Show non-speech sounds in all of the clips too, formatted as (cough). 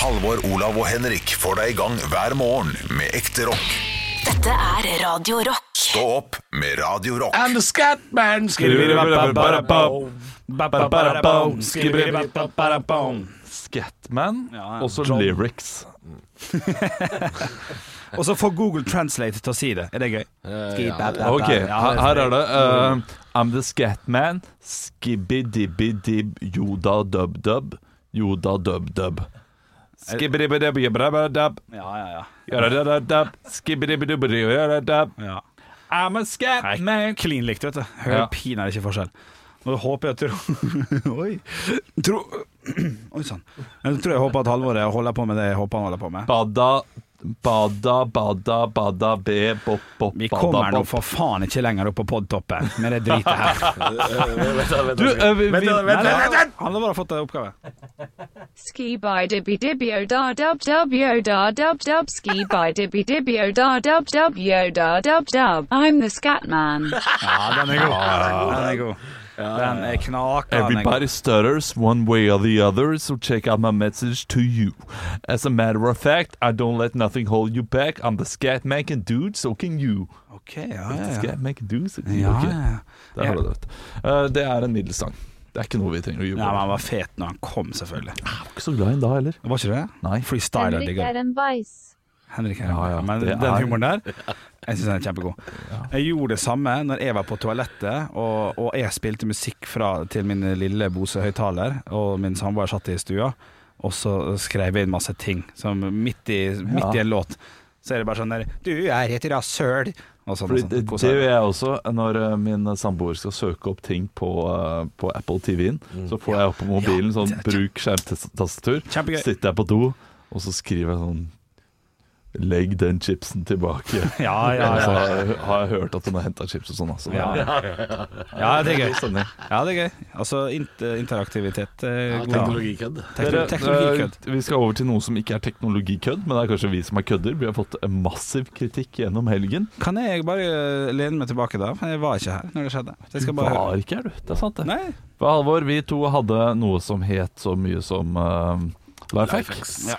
Halvor, Olav og Henrik får deg i gang hver morgen med ekte rock. Dette er Radio Rock. Stå opp med Radio Rock. And the Scatman Scatman, Ja, ja. og så lyrics. (laughs) Og så får Google Translate til å si det. Er det gøy? Ok, her, her er det uh, I'm the Scatman, skibidi-bidi yoda dub-dub, yoda dub-dub. Skibidi-bidi-bidi-bidi-dub, Ja, ja, ja. yada-dub-dub, skibidi-bidi-bidi-dub. ja. I'm a Scatman. Klin likt, vet du. Hører Ja. pinadø ikke forskjell. Håper jeg tror Oi. Tro (clears throat) Oi sann. Jeg tror jeg håper at Halvor holder på med det jeg håper han holder på med. Bada, bada, bada, bada, be, bop, bop, Vi bada, kommer nå for faen ikke lenger opp på podtoppen med det dritet her. (laughs) Du, vi, vi, vent nei, Halvor har fått en oppgave. Ski by dibby dibby o da dub dub yo da dub dub ski by dibby dibby o da dub dub yo da dub dub. I'm the scat man. Ja, den er god. Den er god. Den er knakende Everybody stutters one way or the other, so check out my message to you. As a matter of fact, I don't let nothing hold you back. I'm the scat making dude, so can you. Ok, ja, ja, ja. Du det. Uh, det er en middels sang. Det er ikke noe vi trenger å men over. han var fet når han kom, selvfølgelig. Jeg var ikke så glad i ham da heller. Var ikke det? Nei. Freestyler digger er. Henrik Herman. Ja, ja, Men den er- humoren der, (laughs) jeg syns den er kjempegod. Jeg gjorde det samme når jeg var på toalettet, og, og jeg spilte musikk fra, til min lille Bose-høyttaler, og min samboer satt i stua, og så skrev jeg inn masse ting, som midt i, midt i en låt. Så er det bare sånn der Du er et rasøl! Og sånn. Og sånn. det, det gjør jeg også når uh, min samboer skal søke opp ting på, uh, på Apple TV-en. Så får jeg opp på mobilen sånn 'bruk skjermtastatur'. Sitter jeg på do, og så skriver jeg sånn 'legg den chipsen tilbake'. (laughs) Ja, ja, ja. har har jeg hørt at hun har henta chips og sånn. Altså. Ja. ja, det er gøy. (laughs) Ja, det er gøy. Altså interaktivitet. Ja, god- Teknologikødd. Tekno- Dere, Teknologikødd. eh, vi skal over til noe som ikke er teknologikødd, men det er kanskje vi som er kødder. Vi har fått massiv kritikk gjennom helgen. Kan jeg bare eh, lene meg tilbake da? Jeg var ikke her når det skjedde. Så jeg skal bare. Var ikke her, du. Det er sant, det. Nei. For Halvor, vi to hadde noe som het så mye som uh, Life Hacks. Ja.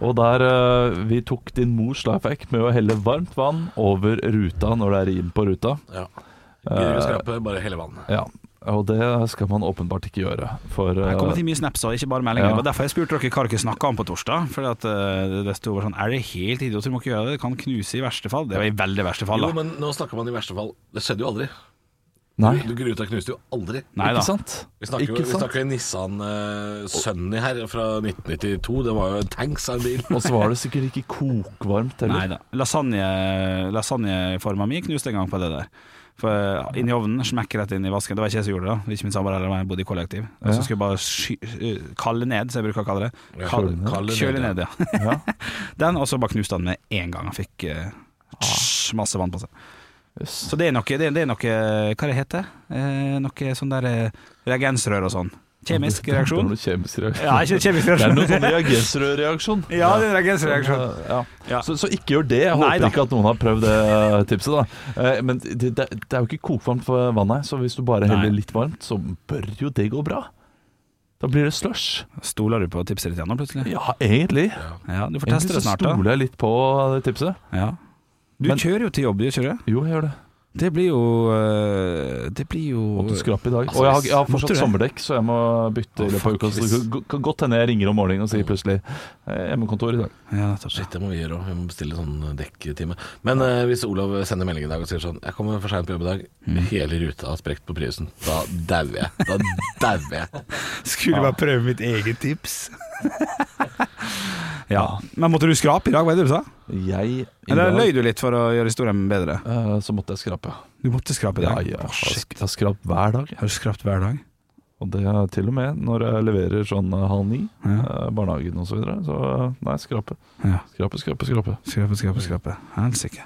Og der uh, vi tok din mors lifehack med å helle varmt vann over ruta når det er rim på ruta. Ja. Eh, Gyroskrapet, bare helle vann. ja. Og det skal man åpenbart ikke gjøre. For Det kommer eh, til mye snaps og ikke bare meldinger. Ja. Det var derfor jeg spurte dere hva dere snakka om på torsdag. For at, uh, det sto over sånn Er det helt idiot, dere må ikke gjøre det. Det kan knuse i verste fall. Det var i veldig verste fall, Jo, men nå snakker man i verste fall Det skjedde jo aldri. Nei, Du Gruta knuste jo aldri. Nei ikke sant? Vi snakker jo Ikke vi snakker jo Nissan uh, Sunny her fra 1992. Det var jo en tanks av en bil. Og så var det sikkert ikke kokvarmt Nei da. Lasagneforma Lasagne, mi knuste en gang på det der. For eh, inn i ovnen, smekk rett inn i vasken. Det var ikke jeg som gjorde det, da. Ikke min samboer eller jeg bodde i kollektiv. Og så skulle jeg bare sky, uh, kalle ned, som jeg bruker å kalle det. Kalle. Kalle ned, kjøle ned, ja. Ja. (laughs) Den, og så bare knuste han med en gang. Han fikk uh, tss, masse vann på seg. Så det er noe, det, det er noe Hva det heter eh, Noe sånn der eh, reagensrør og sånn. Kjemisk Det er reaksjon. kjemisk reaksjon. Ja, ikke kjemisk (laughs) Det er reaksjon. noe sånn reagensrørreaksjon. (laughs) Ja, det er reagensreaksjon. Ja. Ja. Så, så ikke gjør det. Jeg håper Neida. ikke at noen har prøvd det tipset. da Eh, Men det, det, er jo ikke kokvarmt for vannet, så hvis du bare heller litt varmt, så bør jo det gå bra. Da blir det slush. Stoler du på tipset ditt igjen nå, plutselig? Ja, egentlig. Ja, Du får teste det snart, da. stoler jeg litt på tipset. Ja. Du Men- kjører jo til jobb, du gjør ikke det? Jo, jeg gjør det. Det blir jo øh, Det blir jo Måtte skrape i dag. Altså, Og jeg har, jeg har fortsatt det? sommerdekk, så jeg må bytte i Å, løpet av uka. fuck, Så det kan- godt hende jeg ringer om morgenen og sier plutselig eh, hjemmekontor i dag. Ja. Shit, det må vi gjøre òg. Vi må bestille sånn dekktime. Men eh, hvis Olav sender melding i dag og sier sånn 'Jeg kommer for seint på jobb i dag', hele ruta har sprukket på Priusen, da dauer jeg. Da dauer jeg. (laughs) Skulle bare prøve mitt eget tips. (laughs) ja. Men måtte du skrape i dag, hva er det du sa? Jeg i Eller dag, løy du litt for å gjøre historien bedre? Uh, Så måtte jeg skrape. Du måtte skrape i dag? ja, ja. shit. jeg har skrapt hver dag. Har du skrapt hver dag? Og det er til og med når jeg leverer sånn eh, halv ni, Ja. eh, barnehagen og så videre. Så nei, skrape. Ja. Skrape, skrape, skrape. Skrape, skrape, skrape. Helsike.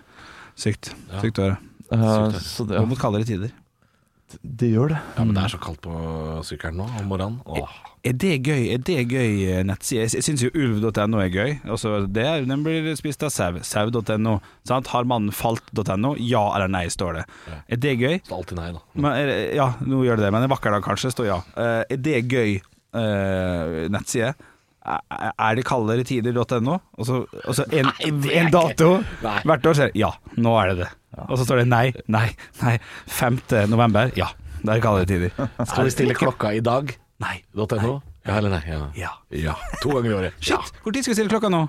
Sykt. Ja. Sykt å høre. Det. så det, Gå mot kaldere tider. det gjør det. Ja, men det er så kaldt på sykkelen nå om morgenen. Åh. Er det gøy, er det gøy eh, nettside? Jeg syns jo ulv.no er gøy. Altså, det er, den blir spist av sau. Sau.no. Har mannen falt.no? Ja eller nei, står det. Er det gøy? Så alltid nei, da. Men, er ja, nå gjør det det, men en vakker dag kanskje står ja. Uh, er det gøy uh, nettside? Er er det kaldere tider.no? Og så, og så en, det er en dato hvert år sier ja, nå er det det. Og så står det nei, nei, nei. 5. november, ja, det er kaldere tider. Skal vi stille klokka i dag? Nei. .no? Ja eller nei? Ja. Ja. ja. To ganger i året. Shit, hvor tid skal vi stille klokka nå?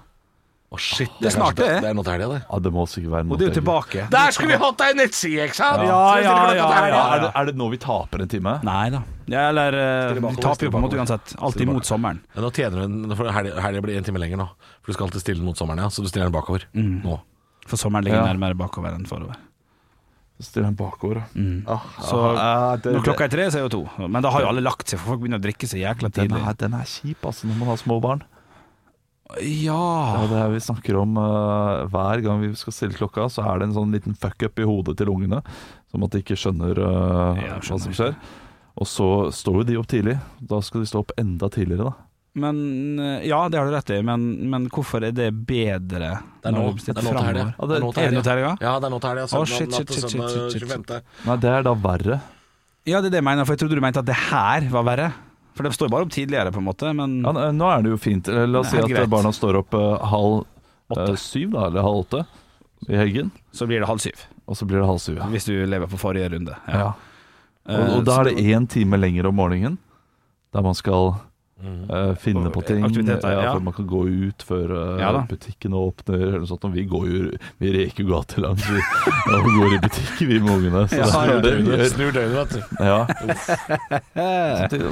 Å, shit. Det er snart, det. Det er noe helga, det. Ja, det må sikkert være Og det er jo tilbake. Der skulle vi hatt ei nettside, ikke sant? Ja, ja, ja, ja. Er det, er det nå vi taper en time? Nei da. Ja, eller Vi taper jo på en måte uansett. Alltid mot sommeren. Ja, nå tjener du en for helga blir en time lenger nå. For du skal alltid stille den mot sommeren, ja. Så du stiller den bakover. Nå. For sommeren ligger Ja. nærmere bakover enn forover. Så stiller den bakover. Mm. Ah, Så ah, det- når klokka er tre, så er jo to. Men da har jo alle lagt seg, for folk begynner å drikke så jækla den tidlig. er, den er kjip altså når man har små barn. Ja det er vi snakker om uh, Hver gang vi skal stille klokka, så er det en sånn liten fuck-up i hodet til ungene. Som at de ikke skjønner uh, Ja, hva som skjer. Og så står jo de opp tidlig. Da skal de stå opp enda tidligere, da. Men eh, Ja, det har du rett i, men, men hvorfor er det bedre? Det er nå. Det er nå til helga. Ja, det- Er nå til helga? Ja, det er nå til helga. Shit, Natt shit, søndag shit, shit, shit. 25.. Nei, det er da verre. Ja, det er det jeg mener, for jeg trodde du mente at det her var verre. For det står bare opp tidligere, på en måte, men Ja, nå er det jo fint. Eh, La oss si at greit. barna står opp uh, halv Åtte. eh, syv, da, eller halv åtte i helgen. så blir det halv syv. Og så blir det halv syv. Ja. Hvis du lever på forrige runde. Ja. ja. Og, og da er det én time lenger om morgenen, der man skal Eh, finne på ting. Ja, ja. For man kan gå ut før uh, Ja da. butikken åpner, eller sånt. Og vi går jo Vi reker jo gatelangs vi, og går i butikk, vi med ungene. Så Ja, det ja, det. Snur døgnet, vet du. Ja.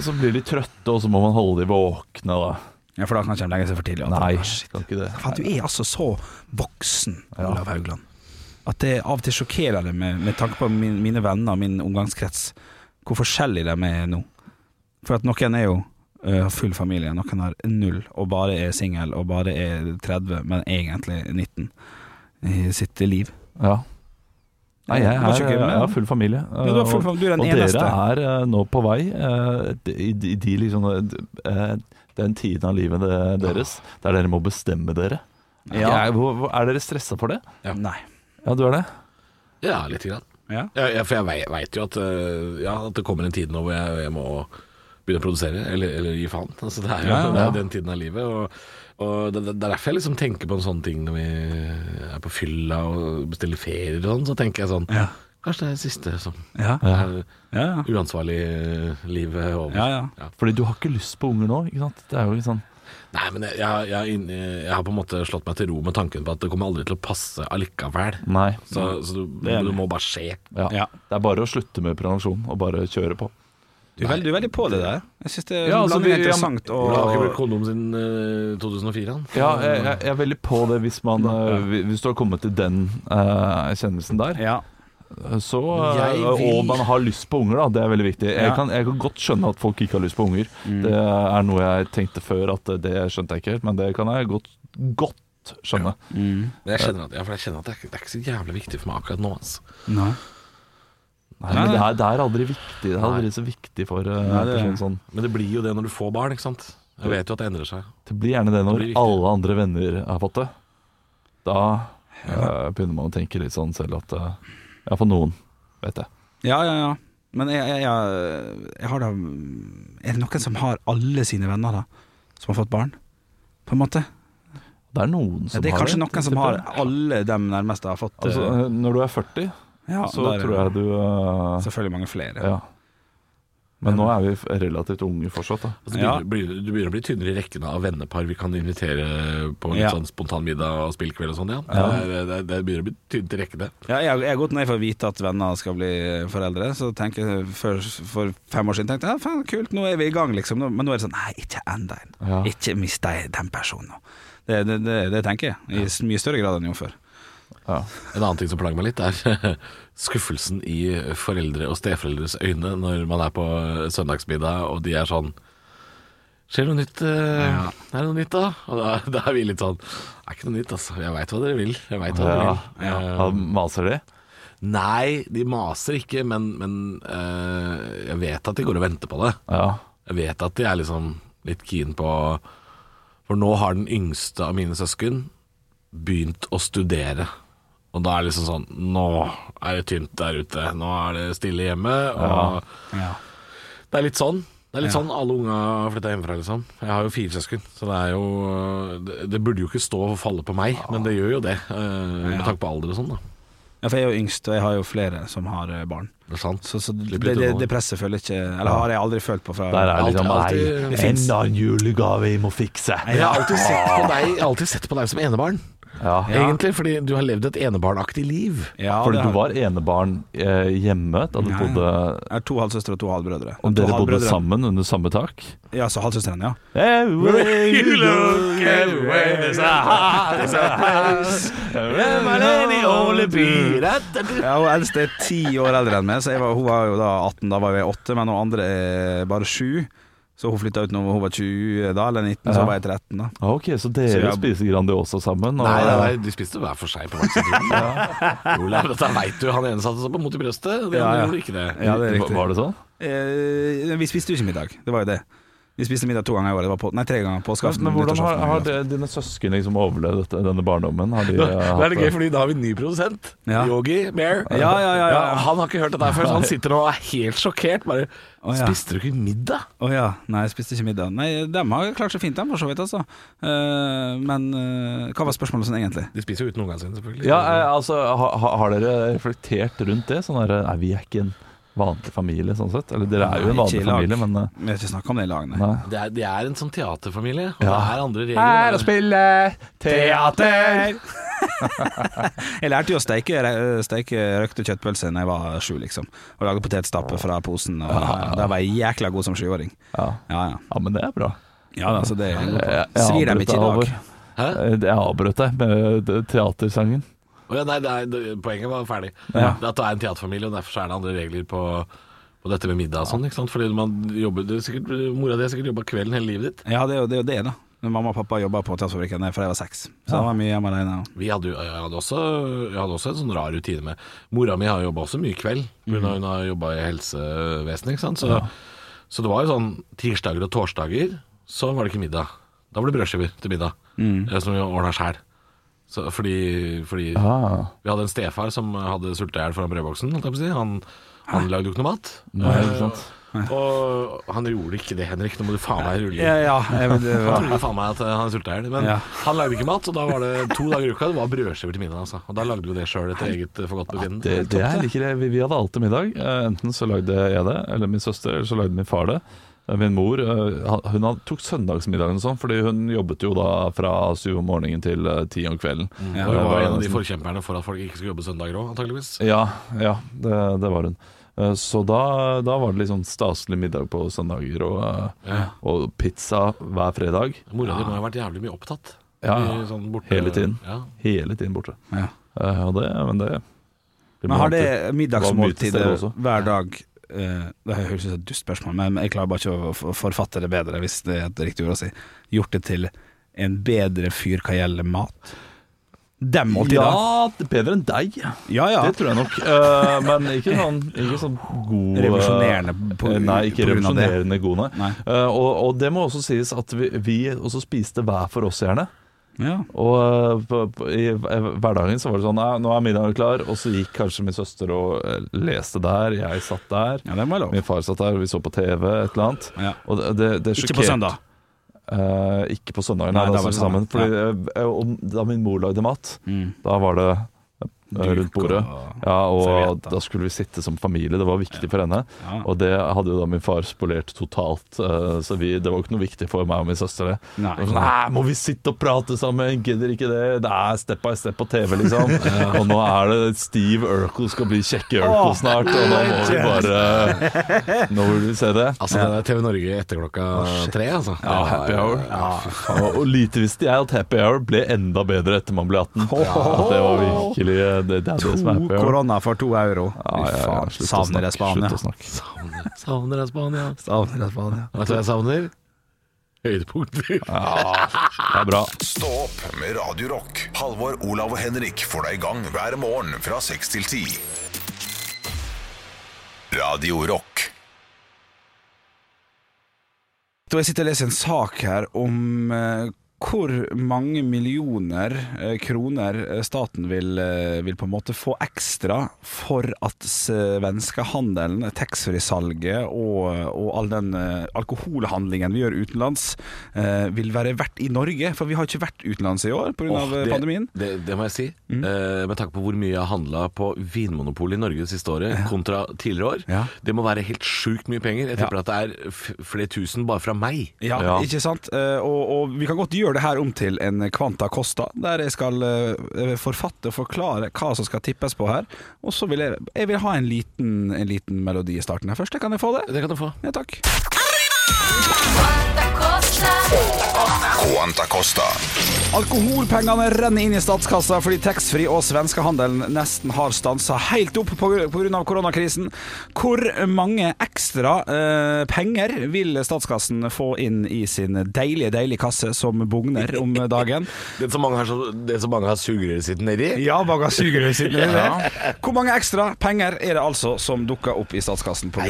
Så blir de trøtte, og så må man holde de våkne. Da. Ja, for da kan ikke de legge seg for tidlig. Nei, Ah, shit. kan ikke det. Fan, du er altså så voksen, Ja. Olav Haugland, at det av og til sjokkerer det med, med tanke på min, mine venner og min omgangskrets, hvor forskjellige de er nå. For at noen er jo har full familie, noen har null og bare er singel og bare er 30, men egentlig 19 i sitt liv. Ja. Nei, jeg, Du er, jeg har full familie. Ja, du, har full, du er den og eneste. dere er eh, nå på vei eh, i, de, de liksom eh, den tiden av livet deres der dere må bestemme dere. Ja. Jeg- hvor, er dere stressa for det? Nei. Ja, du er det? Ja, lite grann. Ja. Ja, ja, for jeg veit jo at, ja, at det kommer en tid nå hvor jeg, jeg må begynne å produsere, eller, eller gi faen. Altså, det er jo Ja, ja, det er den tiden av livet. Og, og det, det er derfor jeg liksom tenker på en sånn ting når vi er på fylla og bestiller ferier og sånn. Så tenker jeg sånn Ja. Kanskje det er det siste som Ja. er Ja, ja. uansvarlig livet over. Ja, ja. Fordi du har ikke lyst på unger nå, ikke sant? Det er jo ikke sånn Nei, men jeg, jeg, jeg, jeg har på en måte slått meg til ro med tanken på at det kommer aldri til å passe allikevel. Nei. Så, så du, Det er må bare skje. Ja. Ja. Det er bare å slutte med prevensjon og bare kjøre på. Du er, veldig, du er veldig på det der. Jeg syns det er Ja, altså, vi- interessant Og har ikke brukt kondom siden uh, 2004, han. Ja, jeg, jeg jeg er veldig på det hvis man uh, Hvis du har kommet til den uh, kjennelsen der. Ja. Så, eh, vil- Og man har lyst på unger, da. Det er veldig viktig. Jeg, Ja. kan, jeg kan godt skjønne at folk ikke har lyst på unger. Det er noe jeg tenkte før at det skjønte jeg ikke helt, men det kan jeg godt, godt skjønne. Mm. Men jeg kjenner at, ja, for jeg kjenner at det, er, det er ikke så jævlig viktig for meg akkurat nå. Altså. Nei. Nei, men det er, det er aldri viktig. Det er aldri så viktig for uh, Nei, det- personen sånn. Men det blir jo det når du får barn, ikke sant. Jeg vet jo at det endrer seg. Det blir gjerne det når Det alle andre venner har fått det. Da uh, begynner man å tenke litt sånn selv at uh, Ja, for noen, vet jeg. Ja, ja, ja. Men jeg, jeg, jeg, jeg har da Er det noen som har alle sine venner, da? Som har fått barn? På en måte? Det er noen Ja, som det er har kanskje noen som har alle dem nærmeste har fått Altså, når du er 40, ja, så da er tror jeg du uh, Selvfølgelig mange flere. Ja. Men nå er vi relativt unge fortsatt, da. Altså, du, Ja. begynner, blir- du begynner å bli tynnere i rekkene av vennepar vi kan invitere på litt Ja. sånn spontanmiddag og spillkveld og sånn. Ja. Ja. Det, det, det begynner å bli tynt i rekkene. Ja, jeg, jeg har gått ned for å vite at venner skal bli foreldre. Så tenker jeg for, For fem år siden tenkte jeg ja, faen, kult, nå er vi i gang, liksom. Men nå er det sånn Nei, ikke enda en. Ja. Ikke mist deg den personen. Det, det, det, det tenker jeg. I mye større grad enn jo før. Ja. En annen ting som plager meg litt, er (laughs) skuffelsen i foreldre og steforeldres øyne når man er på søndagsmiddag og de er sånn Skjer det noe nytt? eh, Ja. Er det noe nytt, da? Og da, (laughs) da er vi litt sånn Det er ikke noe nytt, altså. Jeg veit hva dere vil. Jeg vet hva dere vil. Ja. Eh, maser de? Nei, de maser ikke, men, men uh, jeg vet at de går og venter på det. Ja. Jeg vet at de er liksom litt keen på For nå har den yngste av mine søsken begynt å studere. Og da er det liksom sånn Nå er det tynt der ute. Nå er det stille hjemme. Og Ja. det er litt sånn. Det er litt sånn alle unga har flytta hjemmefra, liksom. Jeg har jo fire søsken, så det er jo Det, det burde jo ikke stå og falle på meg, men det gjør jo det. Uh, Med tanke på alder og sånn, da. Ja, for jeg er jo yngst, og jeg har jo flere som har eh, barn. Det er sant. Så, så det, det, det presset føler jeg ikke Eller har jeg aldri følt på fra Der er liksom Alltid- Nei, enda en julegave jeg må fikse. Jeg har alltid sett på deg, alltid sett på deg som enebarn. Ja. Egentlig, fordi du har levd et enebarnaktig liv. ja, Fordi du var enebarn eh, hjemme da du ja, bodde Jeg har to halvsøstre og to halvbrødre. Og to dere bodde sammen under samme tak? Ja, så halvsøstrene, ja. (laughs) Everywhere you look, everywhere there's a heart, there's a (laughs) house. Only be (laughs) Ja, Hun eldste er ti år eldre enn meg, så jeg var, hun var jo da 18, da var jeg 8, men hun andre er bare 7. Så hun flytta ut når hun var 20 da, eller 19, så var jeg 13 da. Ah, Ok, så dere Så jeg- spiser Grandiosa sammen? Og, Nei, nei, nei, de spiste hver for seg på sitt rom. (laughs) Olav, dette veit du. Han ene satte seg på mot i brøstet, de Ja, ja. gjorde ikke det. Ja, det er Var- riktig. Var det sånn? Eh, vi spiste jo ikke middag, det var jo det. Vi spiste middag to ganger i året. Det på, nei, tre ganger. på Påskeaften. Men hvordan har, har det, dine søsken liksom overlevd dette, denne barndommen? Har de, Da, eh, da er det gøy, fordi da har vi en ny produsent. Ja. Yogi Bear. Ja, ja, ja, ja. Han har ikke hørt dette her før, så han sitter nå og er helt sjokkert. Bare Oh, ja. Spiste du ikke middag? Å ja. Nei, jeg spiste ikke middag. Nei, dem har klart seg fint, dem, for så vidt, altså. Uh, men uh, hva var spørsmålet sånn egentlig? De spiser jo uten ungene sine, selvfølgelig. Ja, eh, altså, ha, ha- har dere reflektert rundt det? Sånn der, Nei, vi er ikke en vanlig familie, sånn sett. Eller dere er jo en vanlig familie, men eh, Vi har ikke snakka om det i lag, nei. Det er, det er en sånn teaterfamilie, og Ja. det er andre regler. spille teater! (laughs) Jeg lærte jo å steike, steike røkte kjøttpølser da jeg var sju, liksom. Og lage potetstappe fra posen. Og, eh, Da var jeg jækla god som sjuåring. Ja. Ja, ja. ja, men det er bra. ja altså, det Jeg, jeg svir dem ikke i dag. Hæ? Eh, Jeg avbrøt deg med teatersangen. Å ja, nei, det er, poenget var ferdig. Ja. Det At det er en teaterfamilie, og derfor er det andre regler på, på dette med middag og sånn. ikke sant? Fordi man jobber, det er sikkert, Mora di har sikkert jobba kvelden hele livet ditt. Ja, det er jo det, det da. Mamma og pappa jobba på Teaterfabrikken fra jeg var seks. Så Ja. jeg var mye hjemme alene. Vi hadde jeg hadde også, jeg hadde også en sånn rar rutine med Mora mi har jobba også mye kveld, mm. hun har jobba i helsevesenet. ikke sant? Så, så det var jo sånn tirsdager og torsdager, så var det ikke middag. Da var det brødskiver til middag, mm. som vi ordna sjæl. Fordi, fordi Ah. vi hadde en stefar som hadde sulta i hjel foran brødboksen. holdt jeg på å si. Han, han lagde jo ikke noe mat. Nei, Eh, ikke sant. Og han gjorde ikke det, Henrik. Nå må du faen meg rulle. Ja, ja. Jeg, det Han faen meg at eh, han sulta i hjel. Men Ja. han lagde ikke mat, og da var det to dager i uka det var brødskiver til middag. Altså. Og da lagde du det sjøl etter eget forgodtbefinnende. Ja, Det, det det. Vi, vi hadde alltid middag. Eh, Enten så lagde jeg det, eller min søster, eller så lagde min far det. Eh, Min mor eh, hun tok søndagsmiddagen og sånn, fordi hun jobbet jo da fra syv om morgenen til eh, ti om kvelden. Ja, hun var en av de forkjemperne for at folk ikke skulle jobbe søndager òg, antakeligvis. Ja, ja det, det var hun. Så da, da var det litt sånn staselig middag på søndager og, Ja. og pizza hver fredag. Mora di må ha vært jævlig mye opptatt. Ja, sånn borte- hele tiden. Ja. Hele tiden borte. ja. Eh, Og det, men det, det Men har det middagsmåltid middagsmåltidet hver dag Det høres ut som et dust spørsmål, men jeg klarer bare ikke å forfatte det bedre, hvis det er et riktig ord å si. Gjort det til en bedre fyr hva gjelder mat. Dem måltidene. Ja, bedre enn deg. Ja, ja. Det tror jeg nok. Uh, men ikke sånn, ikke sånn god eh, Revolusjonerende på- eh, Nei, ikke på revolusjonerende god, nei. Nei. Uh, og, og det må også sies at vi, vi også spiste hver for oss, gjerne. Ja. Og eh, på, på, i hverdagen så var det sånn nå er middagen klar. Og så gikk kanskje min søster og eh, leste der, jeg satt der. ja. Min far satt der, vi så på TV, et eller annet. Ja. Og det, det, det Ikke på søndag. Eh, ikke på søndagen, nei, Nei, da da var vi sammen. sammen. Fordi, eh, og da min mor lagde mat, Mm. da var det eh, rundt bordet. og Ja, og da skulle vi sitte som familie. Det var viktig for henne. Ja. Og det hadde jo da min far spolert totalt, eh, så vi, det var ikke noe viktig for meg og min søster. det. Nei. Det sånn, Nei, må vi sitte og prate sammen? Gidder ikke det? Det er step by step på TV, liksom. (laughs) Og nå er det Steve Urkel skal bli kjekke Urkel snart, og nå må vi bare Nå vil vi se det. Altså, det er TV Norge etter klokka tre, altså. Ja, happy hour. Og, og lite visste jeg at happy hour ble enda bedre etter man ble 18. At det var virkelig det, det er det som er To korona for to euro. Ja, ja, ja, Faen, savner jeg Spania. Slutt å snakke. Savner, savner jeg Spania. Savner jeg Spania. Vet du hva jeg savner? Høydepunkter. Det er bra. Stå opp med Radio Rock. Halvor, Olav og Henrik får deg i gang hver morgen fra 6 til 10. Radio Rock. Jeg sitter og leser en sak her om eh, hvor mange millioner eh, kroner eh, staten vil, eh, vil på en måte få ekstra for at svenskehandelen, taxfree-salget og, og all den alkoholhandlingen vi gjør utenlands, vil være verdt i Norge? For vi har ikke vært utenlands i år pga. Oh, det, pandemien. Det, det må jeg si. Mm. Eh, med tanke på hvor mye jeg har handla på Vinmonopolet i Norge det siste året kontra tidligere år. Ja. Det må være helt sjukt mye penger. Jeg tipper at det er flere tusen bare fra meg. Ja, Ja. ikke sant? Og, og vi kan godt gjøre det her om til en Kvanta Costa, der jeg skal eh, forfatte og forklare hva som skal tippes på her. Og så vil jeg, jeg vil ha en liten, en liten melodi i starten her først. Kan jeg få det? Det kan du få. Ja, takk. Quanta Costa. Alkoholpengene renner inn i statskassa fordi taxfree og svenskehandelen nesten har stansa helt opp pga. koronakrisen. Hvor mange ekstra eh, penger vil statskassen få inn i sin deilige, deilige kasse som bugner om dagen? (laughs) Det som mange har, så, det som mange har sugerøret sitt nedi. Ja, mange har sugerøret sitt. (laughs) Hvor mange ekstra penger er det altså som dukker opp i statskassen pga.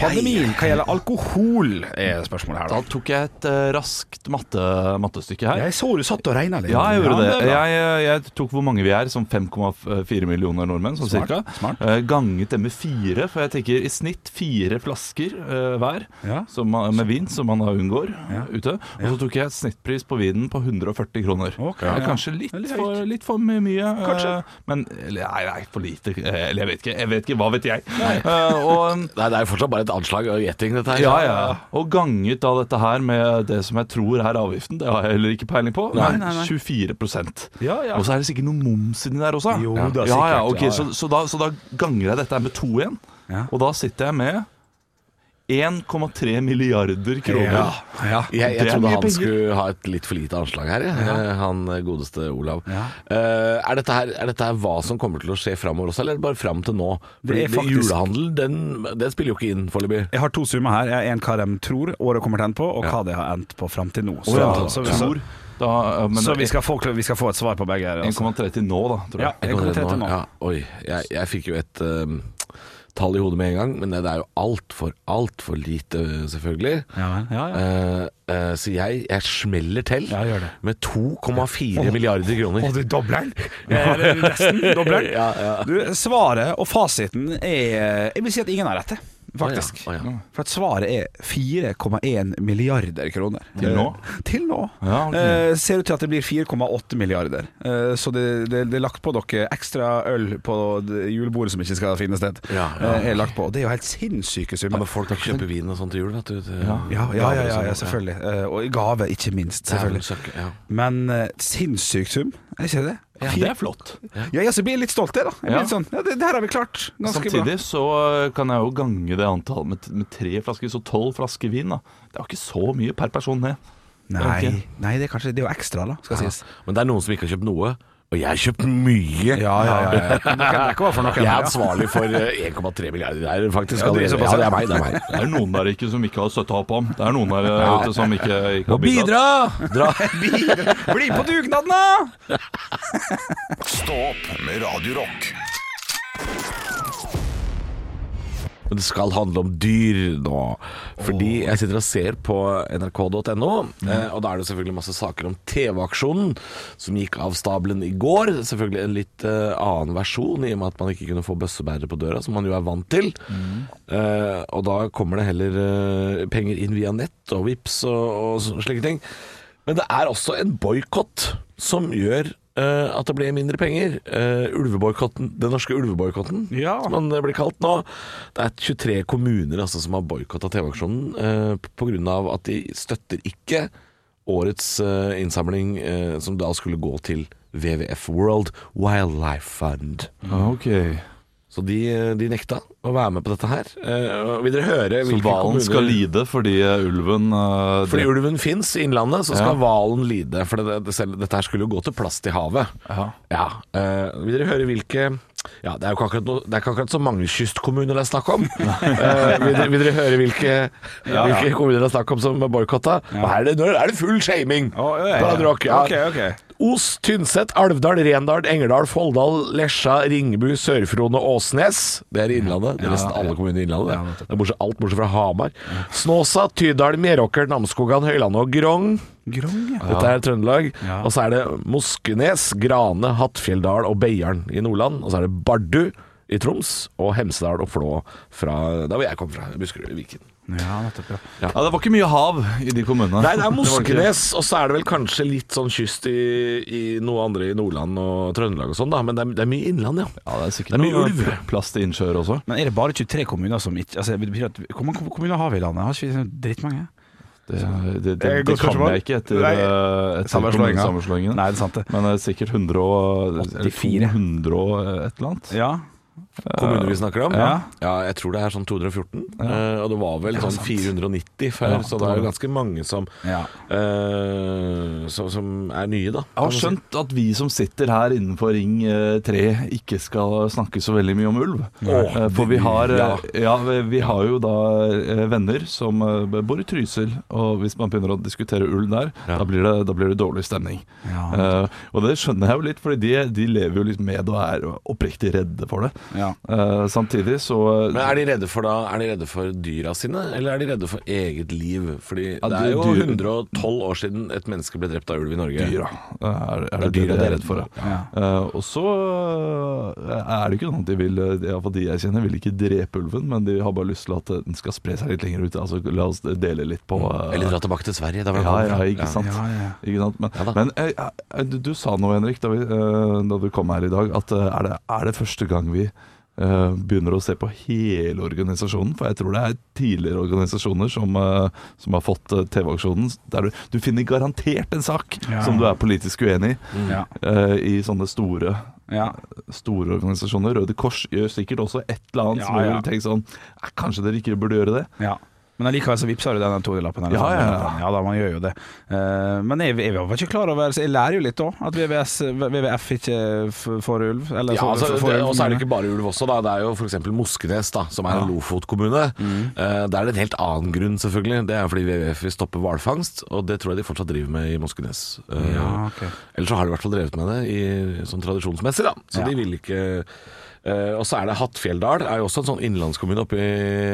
Pandemien? Hva gjelder alkohol, er spørsmålet her. Da da. tok jeg et eh, raskt matte, mattestykke her. Jeg så du satt og regna litt. Ja, jeg gjorde det det. Jeg, eh, jeg tok hvor mange vi er, som 5,4 millioner nordmenn, sånn cirka. smart. Eh, Ganget det med fire, for jeg tenker i snitt fire flasker uh, hver Ja. som, man- med vin, som man da unngår Ja. ute. Og så tok jeg et snittpris på vinen på 140 kroner. Okay, ja. Kanskje litt, litt for, litt for mye. Kanskje. Men eller, nei, nei, for lite. Eller jeg vet ikke. Jeg vet ikke, Hva vet jeg? Eh, og (laughs) Nei, det er jo fortsatt bare et anslag og gjetting, dette her. ja, ja. Og ganget da dette her med det som jeg tror er avgiften, det har jeg heller ikke peiling på. Nei, nei, nei. 24% Ja, ja. Og så er det sikkert noe moms inni der også. Jo da, ja, ja, sikkert, ja, ja. Så, så, da, så da ganger jeg dette med to igjen. Ja. Og da sitter jeg med 1,3 milliarder kroner. Ja, ja. Jeg, jeg er trodde han penger. skulle ha et litt for lite anslag her, ja. Eh, han godeste Olav. Ja. Eh, er, dette her, er dette her hva som kommer til å skje framover også, eller er bare fram til nå? Fordi Det er faktisk- Julehandel, den, den spiller jo ikke inn foreløpig. Jeg har to summer her. Jeg har En hva de tror året kommer til å ende på, og hva det har endt på fram til nå. Så, ja. så, så, Da, men så vi, skal få, vi skal få et svar på begge her. Altså. 1,3 til nå, da, tror jeg. Ja, jeg kommer til det nå. Ja, oi, jeg, jeg fikk jo et um, tall i hodet med en gang, men det er jo altfor, altfor lite, selvfølgelig. Ja, ja, ja. Uh, uh, så jeg, jeg smeller til med 2,4 milliarder kroner. du dobler den? Nesten dobler den. (laughs) Ja, ja. Du, svaret og fasiten er Jeg vil si at ingen har rett, faktisk. Oh, ja, Oh, ja. For at svaret er 4,1 milliarder kroner. Til nå? Eh, Til nå. Ja, okay. Eh, ser ut til at det blir 4,8 milliarder. Eh, så det, det, det er lagt på dere ekstra øl på julebordet som ikke skal finne sted. Ja, ja. Eh, er lagt på. Det er jo helt sinnssyke Ja, men folk kjøper vin og sånt til jul, vet du. til- Ja, ja, ja, gaver ja, ja, selvfølgelig. Eh, og i gave, ikke minst. Selvfølgelig. Men uh, sinnssyk sum, er ikke det? Ja, det er flott. Ja, jeg så blir litt stolt, jeg, da. Jeg blir Ja. litt sånn, ja, det, det her har vi klart ganske Samtidig så eh, kan jeg jo gange det antallet med, med tre flasker, så tolv flasker vin. da Det er jo ikke så mye per person, det. bra. Det er Nei, nei, det er kanskje det er jo ekstra, da, skal sies. Men det er noen som ikke har kjøpt noe, og jeg har kjøpt mye. Ja, ja, ja. ja. (laughs) Det er ikke for noe. Jeg er ansvarlig for eh, 1,3 milliarder der, faktisk. Ja, det er ja, det er meg. Det er meg. Det er noen der ikke som ikke har støtta opp om. Det er noen der Ja. ute som ikke, ikke har bidratt. bidra! Dra. (laughs) Bli på dugnaden, da! Stå opp med Radio Men det skal handle om dyr nå. Fordi jeg sitter og ser på nrk.no, eh, og da er det selvfølgelig masse saker om TV-aksjonen som gikk av stabelen i går. Selvfølgelig en litt eh, annen versjon, i og med at man ikke kunne få bøssebærere på døra, som man jo er vant til. Eh, og da kommer det heller eh, penger inn via nett og Vips og, og slike ting. Men det er også en boikott som gjør eh, at det blir mindre penger. Uh, den norske ulveboikotten, Ja. som den blir kalt nå. Det er 23 kommuner altså, som har boikotta TV-aksjonen uh, pga. at de støtter ikke årets uh, innsamling, eh, som da skulle gå til WWF World Wildlife Fund. Ah, Ok Så de, de nekta å være med på dette her. Uh, vil dere høre Så hvalen skal lide fordi eh, ulven uh, Fordi ulven fins i Innlandet, så skal Ja. hvalen lide. For det, det, selv, dette her skulle jo gå til plast i havet. Ja. Ja, Uh, Vil dere høre hvilke ja, Det er jo ikke akkurat, det er ikke akkurat så mange kystkommuner det er snakk om. uh, (laughs) vil, dere, vil dere høre hvilke, hvilke kommuner det er snakk om som er boikotta? Ja. her er det, er full shaming! Oh, ja, ja, på Radio Os, Tynset, Alvdal, Rendal, Engerdal, Folldal, Lesja, Ringebu, Sør-Frone, Åsnes. Det er Innlandet. Det er nesten alle kommuner i Innlandet. Det er bortsett, alt bortsett fra Hamar. Snåsa, Tydal, Meråker, Namsskogan, Høylandet og Grong. Grong, ja. Dette er Trøndelag. Ja. Og så er det Moskenes, Grane, Hattfjelldal og Beiarn i Nordland. Og så er det Bardu i Troms og Hemsedal og Flå fra der hvor jeg kom fra, Buskerud, Viken. Ja, nettopp, ja. Ja, Det var ikke mye hav i de kommunene. Nei, det er (laughs) Moskenes, og så er det vel kanskje litt sånn kyst i, i noe andre i Nordland og Trøndelag og sånn, da. Men det er, det er mye innland, ja. Ja, det er sikkert Det er mye ulv. plass til innsjøer også. Men er det bare 23 kommuner som ikke altså, det betyr at, Hvor mange kommuner har vi i landet? Har ikke vi drittmange? Det, det, det, Det et det kan jeg ikke etter, eh, etter Sammenslåingen. Nei, det er sant, det. Men det er sikkert 100 og, eller 84. 200 og et eller annet. Ja. Kommuner vi snakker om? Ja. Ja, jeg tror det er sånn 214. eh, og det var vel sånn 490 før, Ja, så det er jo ganske mange som, ja. eh, som, som er nye, da. Jeg har skjønt at vi som sitter her innenfor Ring eh, 3 ikke skal snakke så veldig mye om ulv. Eh, For vi har, eh, ja. ja, vi, har jo da eh, venner som eh, bor i Trysil, og hvis man begynner å diskutere ulv der, Ja. da, blir det, da blir det dårlig stemning. Ja. Eh, og det skjønner jeg jo litt, fordi de, de lever jo litt med og er oppriktig redde for det. Ja. Eh, samtidig så Men er de redde for da Er de redde for dyra sine, eller er de redde for eget liv? Fordi Ja, det er jo dyr- 112 år siden et menneske ble drept av ulv i Norge. dyra er, er Det er det dyra de er redd for. Ja. Ja. Eh, og så eh, er det ikke sånn at de vil eh, Iallfall de jeg kjenner, vil ikke drepe ulven, men de har bare lyst til at eh, den skal spre seg litt lenger ut. Altså La oss dele litt på uh, Eller dra tilbake til Sverige. Da var det ja, ja, ikke sant. Ja, ja. Ikke sant? Men, Ja men eh, eh, du, du sa noe, Henrik, da, vi, eh, da du kom her i dag, at eh, er, det, er det første gang vi eh, begynner å se på hele organisasjonen? For jeg tror det er tidligere organisasjoner som, eh, som har fått eh, TV-aksjonen, der du, du finner garantert en sak Ja. som du er politisk uenig i, Ja. eh, i sånne store Ja. Store organisasjoner. Røde Kors gjør sikkert også et eller annet Ja, som ja. tenker sånn "Eh, Kanskje dere ikke burde gjøre det? ja. Men allikevel så vippser du den todelappen. Ja, ja, ja. ja da, man gjør jo det. Eh, men jeg, jeg var ikke klar over jeg lærer jo litt òg, at VVS, VVF ikke får ulv. Eller Ja, altså, får det, ulv, og så er det ikke bare ulv også, da. Det er jo f.eks. Moskenes, da, som er en Lofot-kommune. Eh, Der er det en helt annen grunn, selvfølgelig. Det er fordi WWF vil stoppe hvalfangst, og det tror jeg de fortsatt driver med i Moskenes. Uh, Ja, ok. Eller så har de i hvert fall drevet med det i, sånn tradisjonsmessig, da. Så de vil ikke Uh, Og så er det Hattfjelldal, er jo også en sånn innlandskommune oppe i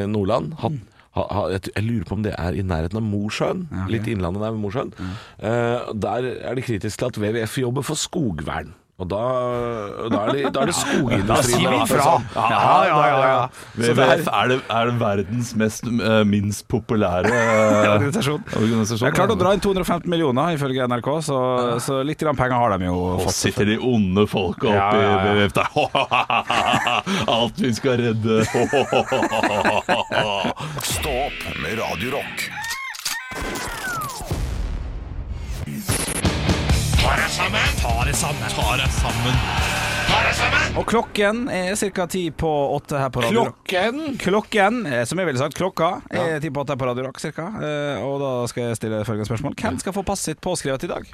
Nordland. Hatt, ha, ha, jeg, jeg lurer på om det er i nærheten av Mosjøen. Okay. Litt innlandet der ved Mosjøen. Uh, der er de kritiske til at WWF jobber for skogvern. Og da, da, er, det, da er det skogindustrien Da sier vi fra ifra. sånn. Ja, ja, ja, ja. Er- WWF er, det, er det verdens mest, eh, minst populære (laughs) Organisasjon. organisasjon. Jeg klarte å dra inn 215 millioner, ifølge NRK, så, så litt grann penger har de jo Og fått. sitter de onde folka ja, ja. WWF der. (laughs) Alt vi skal redde. Stå sammen! Ta Radio sammen! Og klokken er ca. ti på åtte her på Radio Rock. Klokken Klokken, eh, som jeg ville sagt, klokka er ti på åtte her på Radio Rock, cirka. Eh, Og da skal jeg stille følgende spørsmål. Hvem skal få passet sitt påskrevet i dag?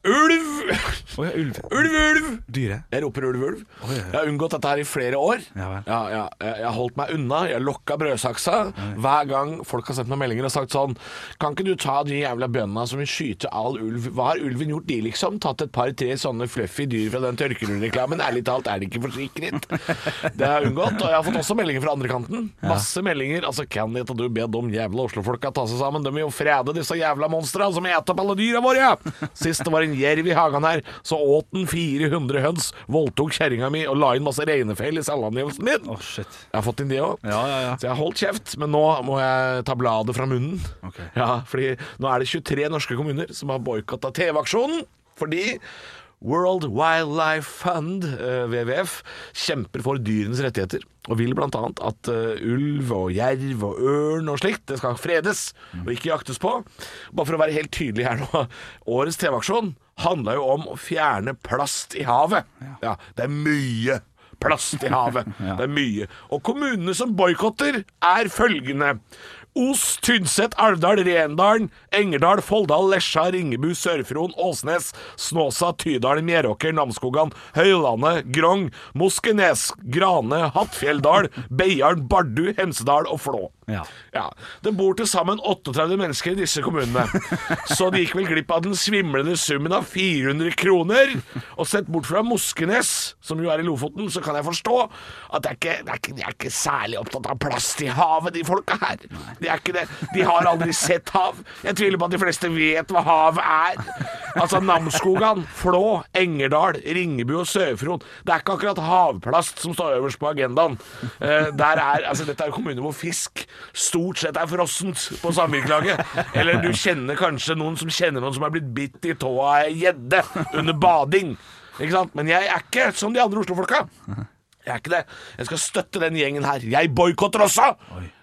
Ulv! Oh, ja, ulv. Ulv, ulv! Dyre. Jeg roper ulv, ulv. Jeg har unngått dette her i flere år. Ja. Ja, ja, jeg jeg har holdt meg unna. Jeg lokka brødsaksa hver gang folk har sendt meg meldinger og sagt sånn Kan ikke du ta de jævla bøndene som vil skyte all ulv? Hva har ulven gjort, de, liksom? Tatt et par-tre sånne fluffy dyr fra den tørkerullreklamen? Ærlig talt, er det ikke forsikret? Det har jeg unngått. Og jeg har fått også meldinger fra andre kanten. Masse meldinger. Altså, kan ikke du be de jævla Oslo-folka ta seg sammen? De vil jo frede disse jævla monstrene som eter opp alle dyra våre! Sist det var en jerv i hagen her, så åt den 400 høns, voldtok kjerringa mi og la inn masse reinefeil i selvangivelsen min. Å, shit. Jeg har fått inn det òg. Ja, ja, ja. Så jeg har holdt kjeft, men nå må jeg ta bladet fra munnen. Ok. Ja, fordi nå er det 23 norske kommuner som har boikotta TV-aksjonen. Fordi World Wildlife Fund, eh, WWF, kjemper for dyrenes rettigheter. Og vil bl.a. at eh, ulv og jerv og ørn og slikt det skal fredes og ikke jaktes på. Bare for å være helt tydelig her nå. (laughs) Årets TV-aksjon handla jo om å fjerne plast i havet. Ja, det er mye plast i havet. (laughs) Det er mye. Og kommunene som boikotter, er følgende. Os, Tynset, Alvdal, Rendalen, Engerdal, Folldal, Lesja, Ringebu, Sør-Fron, Åsnes, Snåsa, Tydal, Meråker, Namsskogan, Høylandet, Grong, Moskenes, Grane, Hattfjelldal, Beiarn, Bardu, Hemsedal og Flå. Ja. Ja, Det bor til sammen 38 mennesker i disse kommunene. (laughs) Så de gikk vel glipp av den svimlende summen av 400 kroner. Og sett bort fra Moskenes, som jo er i Lofoten, så kan jeg forstå at det er ikke, det er ikke, de er ikke særlig opptatt av plast i havet, de folka her. De er ikke det. De har aldri sett hav. Jeg tviler på at de fleste vet hva hav er. Altså Namsskogan, Flå, Engerdal, Ringebu og Sør-Fron. Det er ikke akkurat havplast som står øverst på agendaen. Eh, der er, altså Dette er kommuner hvor fisk stort sett er frossent på samvirkelaget. Eller du kjenner kanskje noen som kjenner noen som er blitt bitt i tåa av ei gjedde under bading. Ikke sant? Men jeg er ikke som de andre Oslo-folka. Jeg er ikke det. Jeg skal støtte den gjengen her. Jeg boikotter også!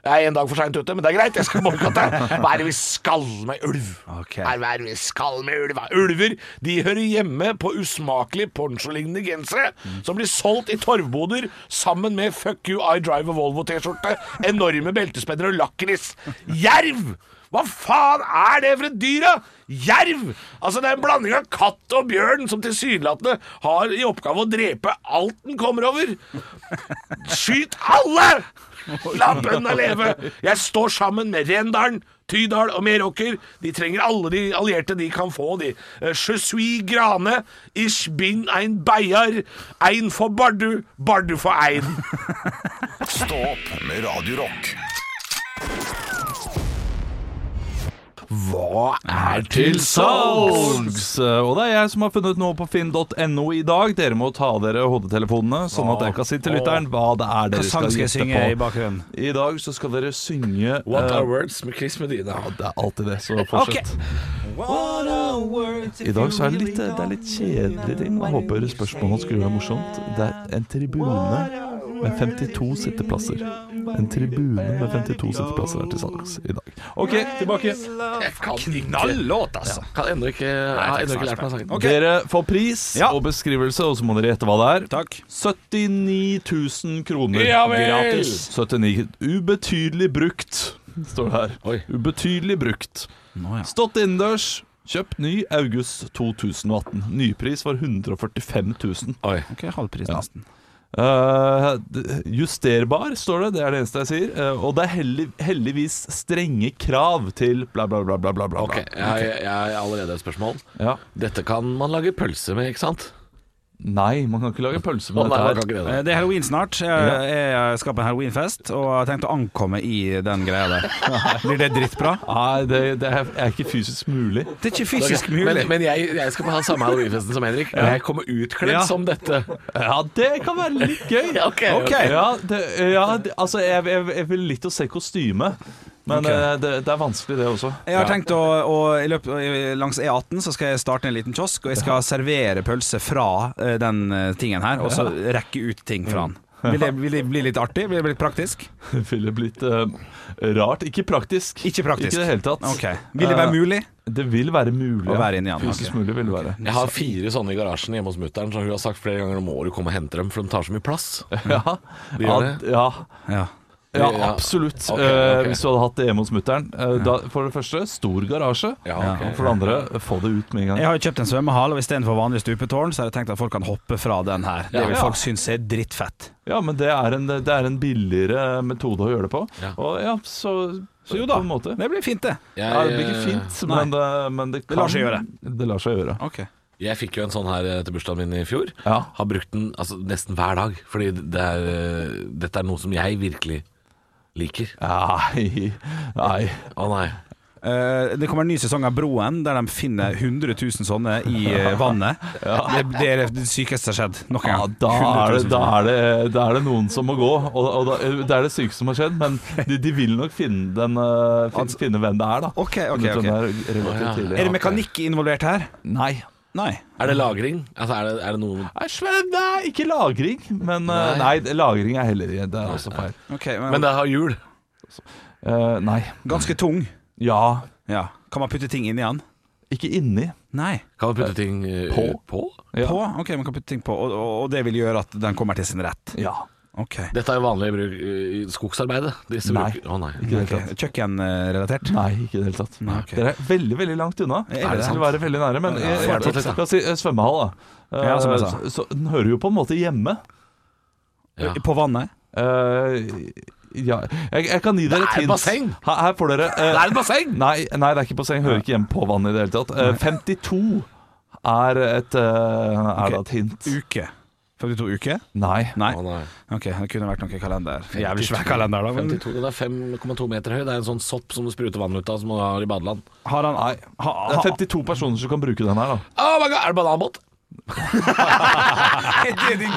Jeg er en dag for seint ute, men det er greit. Jeg skal boikotte. (laughs) Hva er det vi skal med ulv? Ok. Hva er det vi skal med ulv? Ulver de hører hjemme på usmakelige poncholignende gensere som blir solgt i torvboder sammen med Fuck you, I drive a Volvo-T-skjorte, enorme beltespenner og lakris. Jerv! Hva faen er det for et dyr, da? Jerv! Altså, det er en blanding av katt og bjørn som tilsynelatende har i oppgave å drepe alt den kommer over. Skyt alle! La bøndene leve! Jeg står sammen med Rendalen, Tydal og Meråker. De trenger alle de allierte de kan få, de. Eh, Je suis Grane, ich bin ein beiar, ein for Bardu, Bardu for ein. Stå opp med Radio Hva er til salgs! Eh, Og det er jeg som har funnet noe på finn.no i dag. Dere må ta dere hodetelefonene, sånn at jeg kan si til lytteren hva det er Hva dere sang skal gjette synge i bakgrunnen? I dag så skal dere synge What uh, are words med Chris Medina? ja, Det er alltid det, så fortsett. I dag så er det litt, det er litt kjedelige ting. Jeg håper spørsmålet skulle være morsomt. Det er en tribune med 52 sitteplasser. En tribune med 52 sitteplasser er til salgs i dag. OK, tilbake. Knallåt, altså. Kan ennå ikke, jeg har ennå ikke lært meg sangen. Dere får pris Ja. og beskrivelse, og så må dere gjette hva det er. Takk. 79 000 kroner. Ja. Gratis. 79 Ubetydelig brukt, står det her. Oi. Ubetydelig brukt. Nå, ja. Stått innendørs. Kjøpt ny august 2018. Nypris var 145 000. Oi. Ok, halvpris nesten. Ja. Eh, justerbar, står det. Det er det eneste jeg sier. Uh, og det er heldig, heldigvis strenge krav til bla, bla, bla. bla, bla, bla. Ok, jeg, jeg, jeg har allerede et spørsmål. Ja. Dette kan man lage pølse med, ikke sant? Nei, man kan ikke lage pølse på med dette her. det. Eh, Det er halloween snart. Jeg, jeg skal på en halloweenfest og har tenkt å ankomme i den greia der. (laughs) Blir det drittbra? Nei, det, det er ikke fysisk mulig. Det er ikke fysisk Men, mulig. men jeg, jeg skal på ha samme halloweenfesten som Henrik, og jeg kommer utkledd Ja. som dette. Ja, det kan være litt gøy. (laughs) Ok, okay. Ja, det, ja det, altså jeg, jeg, jeg vil litt å se kostyme, men Ok. eh, det, det er vanskelig det også. Jeg har tenkt å, å i løpet, Langs E18 så skal jeg starte en liten kiosk, og jeg skal servere pølse fra eh, den eh, tingen her, og så rekke ut ting fra den. (laughs) Vil det, vil det bli litt artig? Vil det bli litt praktisk? Vil Det bli blitt uh, rart. Ikke praktisk. Ikke praktisk. Ikke i det hele tatt. Okay. Vil det være mulig? Det vil være mulig. Å være inn igjen, Fysisk ok. mulig vil det være. Jeg har fire sånne i garasjen hjemme hos mutter'n, så hun har sagt flere ganger nå må du komme og hente dem, for de tar så mye plass. Ja, De gjør det? ja, Ja. Ja absolutt. Okay, okay. ok. Hvis du hadde hatt det hjemme hos mutter'n. eh, For det første, stor garasje. Ja, okay. For det andre, få det ut med en gang. Jeg har jo kjøpt en svømmehall, og istedenfor vanlig stupetårn, så har jeg tenkt at folk kan hoppe fra den her. Det vil folk synes er drittfett. Ja, men det er, en, det er en billigere metode å gjøre det på. Og ja, så, så Jo da, på en måte. det blir fint, det. Jeg, Ja, det blir ikke fint, men det, men det, kan, lar seg gjøre. Det lar seg gjøre. Okay. jeg fikk jo en sånn her eh, til bursdagen min i fjor. Ja. Har brukt den altså, nesten hver dag, fordi det er, eh, dette er noe som jeg virkelig liker. Nei, nei. Å nei. Eh, det kommer en ny sesong av Broen, der de finner 100 000 sånne i eh, vannet. Det, det er det sykeste som har skjedd noen Ja, gang. da, er det, 100 000 da, er det, da er det noen som må gå, og, og da, det er det sykeste som har skjedd. Men de, de vil nok finne, den, eh, fin, finne hvem det er, da. Ok, ok, Finne ut hvem ok. det er relativt ja. tidlig. Er det mekanikk involvert her? Nei. Nei. Er det lagring? Altså, er det, er det noe Nei, Sven, nei, ikke lagring. Men eh, Nei. nei, lagring er heller Det er også feil. Okay, men, Men det har hjul. Eh, nei. Ganske tung. Ja. Ja. Kan man putte ting inni den? Ikke inni. Nei. Kan man putte ting eh, På. på? Ja. På? Ok, man kan putte ting på, og, og, og det vil gjøre at den kommer til sin rett. Ja. Ok. Dette er jo vanlig bruk eh, i skogsarbeidet. Disse Nei. bruk- Å nei. Ikke i det hele tatt. Kjøkkenrelatert? Nei, ikke i det hele tatt. Nei, ok. Dere er veldig veldig langt unna. Er det sant? skulle være veldig nære, men Ja, jeg, jeg, fortsett litt, da. la oss si eh, svømmehall, da. Eh, Ja, som jeg sa. så, så den hører jo på en måte hjemme. Ja. På vannet? Eh, Ja, jeg, jeg kan gi dere Det er et et hint. basseng. Her, her får dere eh, Det er et basseng! Nei, nei, det er ikke basseng. Hører ikke hjemme på vannet i det hele tatt. Eh, 52 er et, eh, er da et hint. Uke. 52 uker? Nei. Nei. Å, nei. Ok, det kunne vært noen kalender. Jævlig svær kalender, da. Men 52, den er 5,2 meter høy. Det er en sånn sopp som du spruter vann ut av, som du har i badeland. har han Nei. ha, Det er 52 personer som kan bruke den her, da. (laughs) Oh my god, er det bananbåt? (laughs)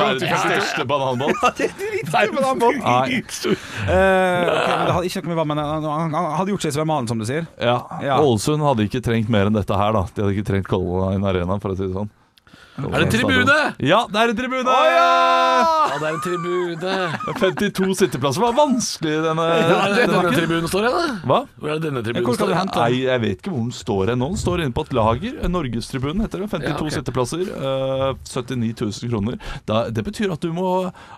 Verdens største bananbåt. (laughs) Nei, bananbåt. Nei. Uh, ok, men Det hadde ikke noe med vann, men han, han, hadde gjort seg i svømmehallen, som du sier. Ja. Ja. Hadde ikke trengt mer enn dette her, da. De hadde ikke trengt Color Line Arena, for å si det sånn. Er det en tribune? Ja, det er en tribune! Ja, det er en tribune. 52 (laughs) sitteplasser var vanskelig denne, Ja, det er denne denne tribunen står hen, da. Hva? Hvor er det denne Hvor tribunen står? hente? Nei, jeg vet ikke hvor den står hen nå. Den står inne på et lager. Norgestribunen heter det. 52 Ja, okay. sitteplasser. Uh, 79 000 kroner. Da, det betyr at du må,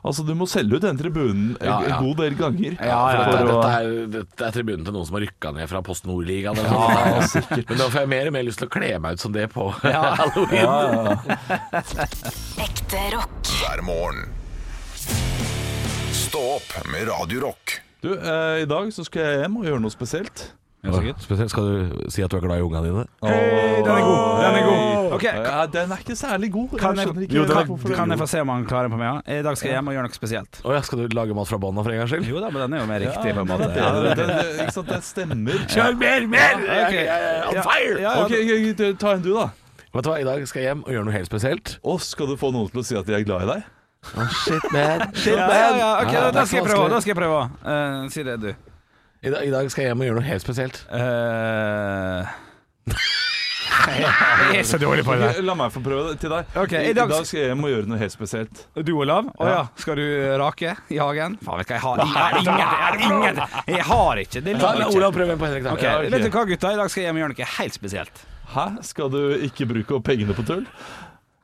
altså, du må selge ut den tribunen en Ja, ja. en god del ganger. Ja, ja dette, å- dette, er, dette er tribunen til noen som har rykka ned fra Post Nord-ligaen. Ja. Men da får jeg mer og mer lyst til å kle meg ut som det på (laughs) halloween. ja, ja. (laughs) Ekte rock. hver morgen. Stå opp med Radio Rock. Du, eh, I dag så skal jeg hjem og gjøre noe spesielt. Spesielt skal du si at du er glad i ungene dine. Hei, den er god! Den er god. Ok, Ja, den er ikke særlig god. Kan jeg jeg, skjønner ikke jo, kan, hvorfor kan jeg få se om han klarer den på meg? Ja? I dag skal jeg hjem og gjøre noe spesielt. Å ja, skal du lage mat fra bånda for en gangs skyld? Jo da, men den er jo mer riktig, på en måte. det, det, det, ikke sant, det stemmer. Kjør mer, mer! ok. Jeg er on Ja, fire! ja, ja. Ok, Ta en du, da. Vet du hva, I dag skal jeg hjem og gjøre noe helt spesielt. Og skal du få noen til å si at de er glad i deg? Shit, man. (laughs) Shit, Ja, ja, ja, ok, Ja, da er skal jeg prøve. Da skal jeg prøve. Eh, si det, du. I dag, I dag skal jeg hjem og gjøre noe helt spesielt. Eh, (laughs) jeg er så dårlig på det. La meg få prøve det til deg. Ok, I, i dag- skal jeg hjem og gjøre noe helt spesielt. Du, Olav? Å ja. Skal du rake i hagen? Faen, vet du hva, jeg har ingen- ingen- jeg ingen Jeg har ikke. Det Ta, ligger la ikke. Olav prøve en på Henrik. da. Ok, Ja, ok. Vet du hva, gutta? I dag skal jeg hjem og gjøre noe helt spesielt. Hæ? Skal du ikke bruke opp pengene på tull?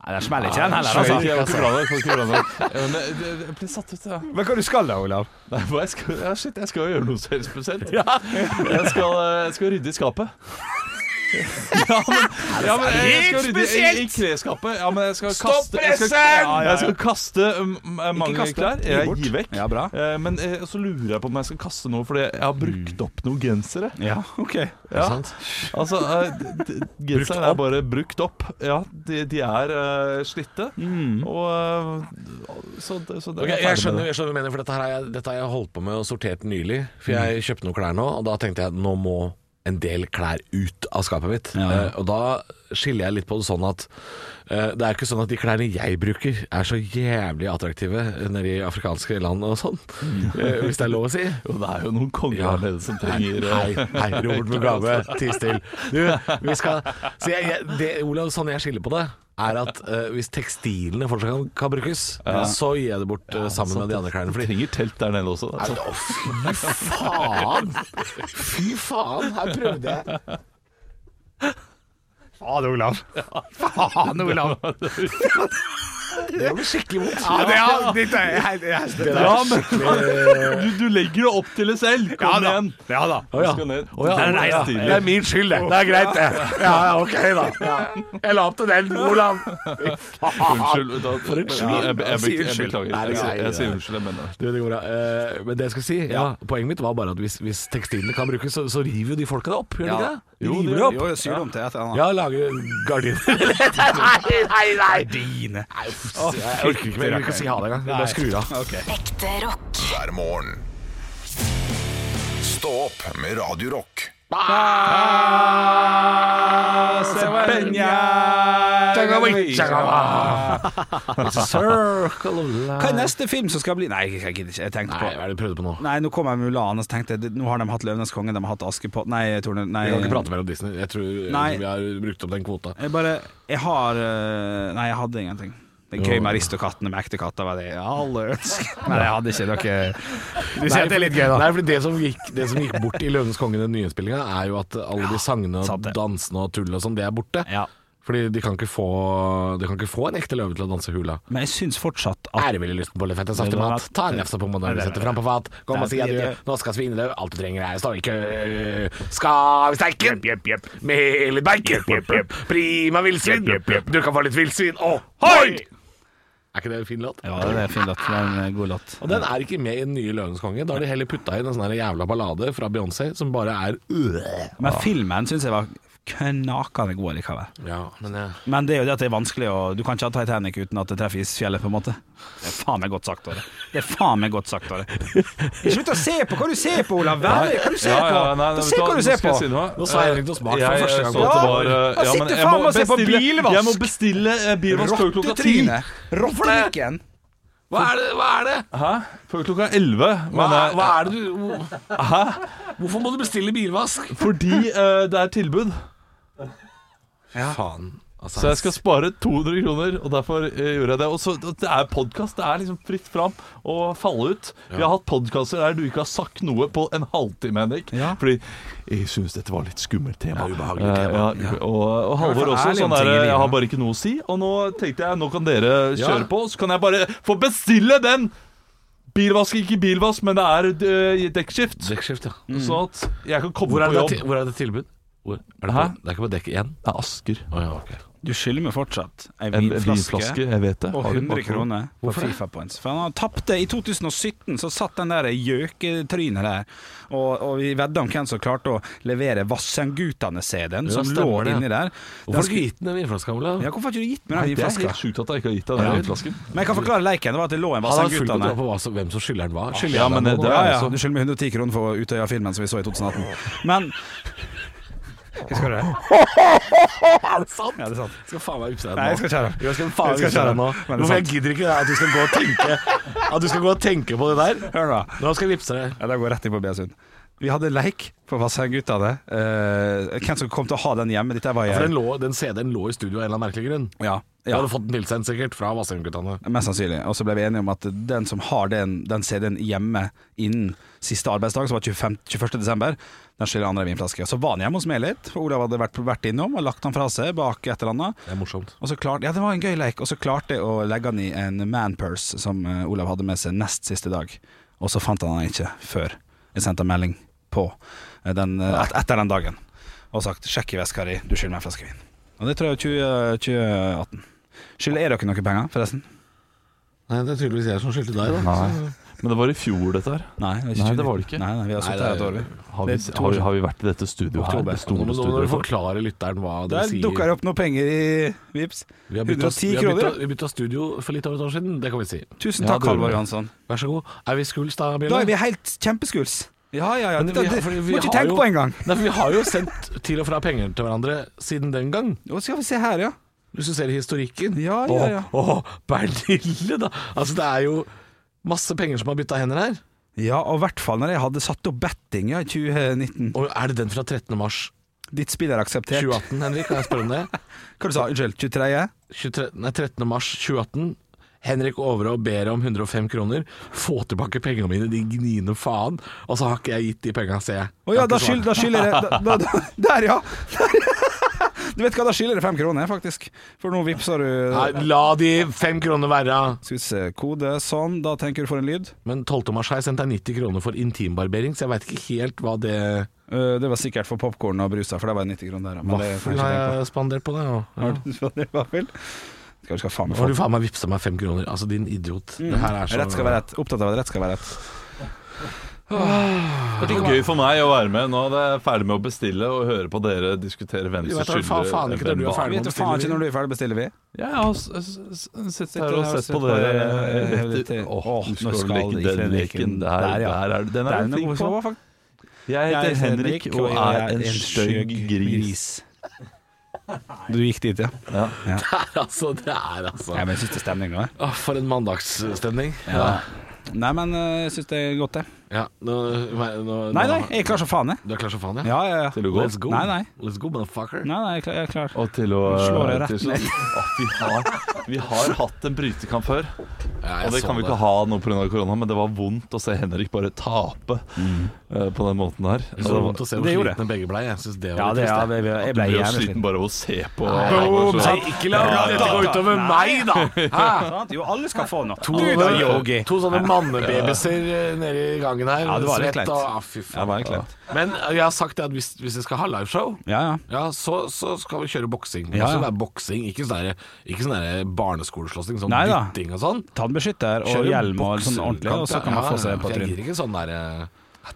Nei, det smeller ikke, den heller. Altså. ikke, jeg var ikke bra nok, ikke bra nok. (laughs) Men det- det- ble satt ut, ja. Men hva du skal da, Olav? Nei, jeg skal, ja, shit, jeg skal jo gjøre noe så helt spesielt. Jeg, skal, eh, jeg skal rydde i skapet. Ja, men, ja, men jeg skal rydde i, i klesskapet. Ja, men jeg skal Stopp kaste jeg skal, pressen! ja, jeg skal kaste um, mange kaste. klær. Jeg bort. gir vekk. Ja, bra. Eh, Men eh, så lurer jeg på om jeg skal kaste noe, fordi jeg har brukt opp noen gensere. Ja, OK. Ja, sant? altså eh, d- d- er bare brukt opp. Ja, de, de er uh, slitte. Og eh, så, så det Ok, er jeg, skjønner, jeg skjønner hva du mener, for dette, har jeg, dette har jeg holdt på med og sortert nylig. For jeg kjøpte noen klær nå, og da tenkte jeg nå må en del klær ut av skapet mitt. Ja, ja. Uh, og da skiller jeg litt på det sånn at uh, det er ikke sånn at de klærne jeg bruker er så jævlig attraktive nede i afrikanske land og sånn. uh, hvis det er lov å si. Jo, det er jo noen konger Ja. nede som trenger Hei, hei, Robert Mugabe, (laughs) ti still. Du, vi skal Så jeg, jeg, det, Olav, sånn jeg skiller på det, er at eh, hvis tekstilene fortsatt kan, kan brukes, så gir jeg det bort eh, sammen med de andre klærne. Du Fordi trenger telt der nede også. Altså. Å, fy faen! Fy faen, her prøvde jeg. Faen, Olav. Faen, Olav. (laughs) Det var skikkelig vondt. Ja, det er, det, er jeg er Det Ja, men du, du legger det opp til det selv. Kom Ja da. igjen. Ja da. Oh, ja. Oh, ja, nei, ja. Det er min skyld, det. Det er greit, det. Ja, ja, ok, da. Jeg la opp til den, Olav. Unnskyld. Da, For en skyld. Jeg, jeg, jeg, jeg, beklager. Jeg, er sier- jeg, unnskyld, jeg mener det. Det går bra. Eh, men det jeg skal si, ja, poenget mitt var bare at hvis, hvis tekstilene kan brukes, så, så river jo de folka det opp. Gjør de Ja. ikke det? De Jo, river det det opp. Jo, syr om til et eller annet. Ja, lager gardiner. (laughs) nei, nei, nei! Jeg orker ikke mer. Jeg vil ikke si ha det engang. Jeg bare skrur av. Ok. Ekte rock. hver morgen. Stå opp med Radio Rock. Circle of life. Hva er neste film som skal bli Nei, jeg gidder ikke. Jeg tenkte Nei, på hva er det du prøvde på nå? Nei, nå med Mulan, og så tenkte jeg Nå har de hatt Løvenes konge, de har hatt Askepott Nei, Torne Nei, Vi kan ikke prate mer om Disney. Jeg tror, jeg Nei. tror vi har brukt opp den kvota. Jeg bare Jeg har øh, Nei, jeg hadde ingenting. Det er gøy med Aristokattene med ekte katter, var det alle ønsket. (laughs) Nei, jeg hadde ikke noe Du sier at det er litt gøy, da. Nei, for det som gikk, det som gikk bort i 'Løvenes konge', den nye innspillinga, er jo at alle de sangene og dansene og tullet og sånn, det er borte. Ja. Fordi de kan få De kan ikke få en ekte løve til å danse hula. Men jeg syns fortsatt at lysten på litt fett og saftig mat? Ta en nefse på når du setter fram på fat. Kom og si adjø. Nå skal svineløv. Alt du trenger er stå i kø. Skal vi steike med litt bacon? Prima villsvin. Du kan få litt villsvin. Ohoi! Er ikke det en fin låt? Ja, det er en fin låt. Det er en eh, god låt. Og den er ikke med i den nye Løvenes konge. Da har de heller putta inn en sånn her jævla ballade fra Beyoncé som bare er øh. Men filmen syns jeg var knakende god likevel. Ja, men jeg Men det er jo det at det er vanskelig å Du kan ikke ha Titanic uten at det treffer isfjellet, på en måte. Det er faen meg godt sagt, Åre. Det er faen meg godt sagt, Åre. Slutt å se på hva du ser på, Olav! Hva du ser på! nei, Se hva du ser på! si. Nå sa Henrik noe smart for Jeg første gang det var, uh, ja, men jeg må bestille-. Jeg må bestille eh, bilvask før klokka ti. Rottetryne! Hva er det? Hva er det? Hæ? Før klokka elleve. Hva, hva er det du Hæ? Hvorfor må du bestille bilvask? Fordi eh, det er tilbud. Faen. Altså, Så jeg skal spare 200 kroner, og derfor eh, gjorde jeg det. Og så, Det er podkast. Det er liksom fritt fram å falle ut. Vi har hatt podkaster der du ikke har sagt noe på en halvtime, Henrik. Ja. Fordi jeg syns dette var litt skummelt tema. Ja, ubehagelig Eh, tema. ja, Og, og Halvor også. Sånn der, jeg har bare ikke noe å si. Og nå tenkte jeg nå kan dere Ja. kjøre på, så kan jeg bare få bestille den! Bilvask, ikke bilvask, men det er eh, dekkskift. Dekkskift, ja. Sånn at jeg kan komme på jobb. hvor er det tilbud? Er det, på, det er ikke på dekk én? Det er Asker. Oh, ja, ok. Du skylder meg fortsatt ei vinflaske. jeg vet det. Og 100 kroner på Fifa Points. For han tapte i 2017, så satt den der gjøketrynet der. Og, og vi vedda om hvem som klarte å levere Vassendgutane-CD-en, som lå inni der. Hvorfor har du gitt den den vinflaska, Olav? Ja, hvorfor har ikke du gitt meg den vinflaska? det er helt sjukt at jeg ikke har gitt deg den vinflasken. Men jeg kan forklare leiken. Det var at det lå en Vassendgutane. på hvem som skylder den hva. Skylder Ja, men det- noe? Ja, ja, du skylder meg 110 kroner for Utøya-filmen som vi så i 2018. Men Husker du det? Er det sant? Ja, det er sant. Jeg skal faen meg vippse deg Nei, jeg skal kjære. Jeg skal faen Jeg skal vippse deg nå. Hvorfor jeg gidder ikke at du skal gå og tenke At du skal gå og tenke på det der. Hør da. Nå skal jeg vippse deg. Ja, det går rett inn på Beasund. Vi hadde leik på Vassendgutane. Uh, hvem som kom til å ha den hjemme. Dette var jeg. Ja, den, lå, den CD-en lå i studio av en eller annen merkelig grunn. Ja, Du hadde fått den tilsendt sikkert fra Vassendguttene. Mest sannsynlig. Og så ble vi enige om at den som har den, den CD-en hjemme innen siste arbeidsdag, som var 25, 21. desember, den skylder andre vinflaske. Så var han hjemme hos meg litt, for Olav hadde vært, vært innom og lagt den fra seg bak et eller annet. Det er morsomt. Klarte, ja, det var en gøy leik, og så klarte jeg å legge den i en manpurse som eh, Olav hadde med seg nest siste dag. Og så fant han den ikke før jeg sendte melding på eh, den, eh, et, etter den dagen og sagt 'sjekk i veska di, du skylder meg en flaske vin'. Og det tror jeg er 20, 2018. Skylder jeg dere noen penger, forresten? Nei, det er tydeligvis jeg som skyldte deg. da. Nei. Men det var i fjor, dette her. Nei, det, Nei, det var det ikke. Nei, nei, vi har Nei, sittet det her er- et år, vi. Har vi, har, vi, har vi vært i dette studioet her? Det store Nå må du forklare lytteren hva Der det sier. dukker det opp noen penger i Vips. Vi har bytta, 110 vi har kroner. vi bytta studio for litt over et år siden, det kan vi si. Tusen takk, ja, Halvor vi. Johansson. Vær så god. Er vi skuls da, Da er vi helt kjempeskuls. Ja, ja, ja. Men Det, vi det, vi må ikke tenke jo- på engang. Vi har jo sendt til og fra penger til hverandre siden den gang. Nå skal vi se her, ja. Hvis du ser historikken. Ja, ja, ja. Å, å, Bernille, da! Altså, det er jo masse penger som har bytta hender her. Ja, og i hvert fall når jeg hadde satt opp betting ja, i 2019. Og er det den fra 13. mars Ditt spill er akseptert. 2018, Henrik? Kan jeg spørre om det? Hva du sa du? Unnskyld, 23.? 23, nei, 13. mars 2018. Henrik Overå ber om 105 kroner. Få tilbake pengene mine, de gniende faen. Og så har ikke jeg gitt de penga, ser jeg. Å ja, da skylder jeg da, (laughs) da, da, Der, ja! (laughs) Du vet hva, da skylder det fem kroner, faktisk. For nå vippser du. Nei, la de fem kroner være. Skal vi se, kode sånn. Da tenker du for en lyd. Men 12. mars har jeg sendt deg 90 kroner for intimbarbering, så jeg veit ikke helt hva det det var sikkert for popkorn og brus, for det var 90 kroner der. Vaffel har jeg spandert på det. Ja. Har du spandert vaffel? Skal du skal faen meg Nå har du faen meg vippsa meg fem kroner. Altså, din idiot. Det her er så Rett skal være rett. Opptatt av at rett skal være rett. Det er gøy for meg å være med. Nå er jeg ferdig med å bestille og høre på dere diskutere hvem som skylder faen- faen ikke når du er hvem hva. ferdig. Vi vet jo faen ikke når du er ferdig, bestiller vi. Ja, jeg har sittet her og sett på dere. eh, til- Åh, nå skal du det den leken. Der, Der, er, den er er du flink på. Jeg heter Henrik og er en stygg gris. (laughs) Du gikk dit, ja? Ja. Altså, det er altså Ja, men jeg syns det er stemning nå. For en mandagsstemning. Ja. Nei, men øh, jeg syns det er godt, det. Ja, nå, nå, Nei, nei, jeg er klar som faen, jeg. Du er klar som faen, ja? Ja, ja, ja. Til å gå. Let's go. Nei, nei. Let's go, motherfucker. Nei, nei, jeg er klar. Jeg er klar. Og til å Slå deg rett ned. Å, vi, har, vi har hatt en brytekamp før. Ja, jeg Og det så kan vi ikke ha nå pga. korona, men det var vondt å se Henrik bare tape eh, på den måten her. Det var vondt å se hvor slitne begge blei. Jeg synes det var Ja, det, ja, det. jeg, jeg Du ble ble jo sliten bare av å se på. Boom, Så- Nei, ikke la dette gå utover meg, da! (laughs) Hæ? Jo, alle skal få noe. To, to sånne mannebabyser nede i gangen her. Ja, det var litt kleint. og- Ja, det var. Men eh, jeg har sagt det at hvis, hvis jeg skal ha liveshow, Ja, ja. ja, så, så skal vi kjøre boksing. Ja, Altså, ja. boksing, ikke sånn ikke sånn barneskoleslåssing, sånn dytting og sånn. Tannbeskytter og hjelm og sånn ordentlig, og så kan man få seg en par ikke sånn eh,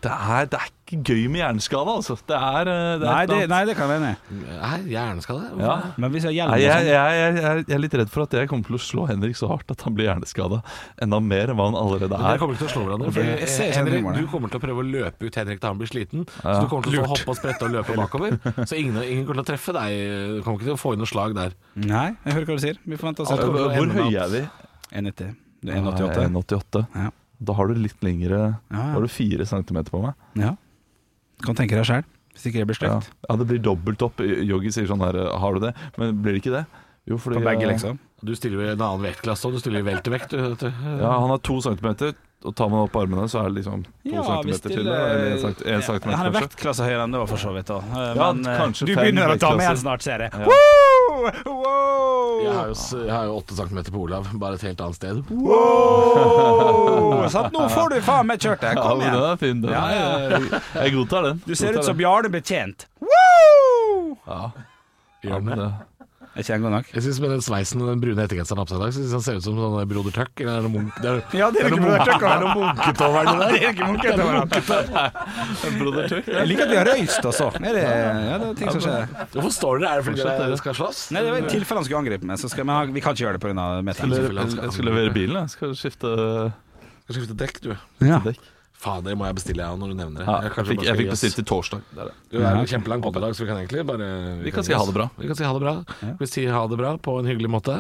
Det er, det er ikke gøy med hjerneskade, altså. Det er, eh, det er Nei, det, nei, det kan jeg være enig i. Hjerneskade? Ja. Men hvis jeg har hjelm Nei, jeg, jeg, jeg, jeg er litt redd for at jeg kommer til å slå Henrik så hardt at han blir hjerneskada. Enda mer enn hva han allerede er. dere er. kommer til å slå hverandre. For Jeg ser Henrik, du kommer til å prøve å løpe ut Henrik da han blir sliten. Ja. Så du kommer til å hoppe og sprette og løpe bakover. Så ingen, ingen kommer til å treffe deg. Du kommer ikke til å få inn noe slag der. Nei, jeg hører hva du sier. Vi får vente og se. Hvor høye er vi? 1,90. Er 1,88. 1,88. Ja. Da har du litt lengre Ja, Da har du fire centimeter på meg. ja. Kan tenke deg sjæl, hvis ikke det blir Ja. stygt. ja, det blir dobbelt opp. Yogi sier sånn her Har du det? Men blir det ikke det? Jo, fordi På begge, eh, liksom. Du stiller jo i en annen vektklasse òg, du stiller i veltevekt. du, vet du. Ja, han har to centimeter, og tar man opp armene, så er det liksom to Ja, centimeter til. Eller en, cent en centimeter, Han er vektklasse høyere enn det, for så vidt. Da. Ja, Men eh, du begynner å ta med En snart, ser jeg. Ja. Wow! Jeg har jo, s- jeg har jo åtte centimeter på Olav, bare et helt annet sted. Wow! Sånn, Nå får du faen meg kjørt det. Ja, Kom men den igjen. er fin. Den. Ja, ja, Jeg, jeg godtar den. Du ser Godtar ut som den. Bjarne Betjent. Wow! Ja, Gjør men den det? Det- Er ikke han god nok? Jeg synes Med den sveisen og den brune ettergenseren han har på seg i dag, så synes han ser ut som sånn der Broder Tuck. Eller er det noe munk... Det er, Ja, det er Broder Tuck, det er noe munket over det der. (laughs) Det er ikke over. Jeg liker at vi har røyst også. Er det, ja, det er ting som skjer. Hvorfor står dere? Er det fordi dere skal slåss? Nei, det var i tilfelle han skulle angripe meg, så skal vi, ha, vi kan ikke gjøre det pga. Meteren. jeg skal levere bilen, jeg. Skal skifte Skal skifte dekk, du. Ja. dekk. Faen, det må jeg bestille, jeg, når du nevner det. Ja, Jeg fikk, jeg fikk bestilt til torsdag. Det er det. Det er en kjempelang poddag, så vi kan egentlig bare Vi kan si ha det bra. Vi kan si ha det bra. Vi sier ha det bra på en hyggelig måte.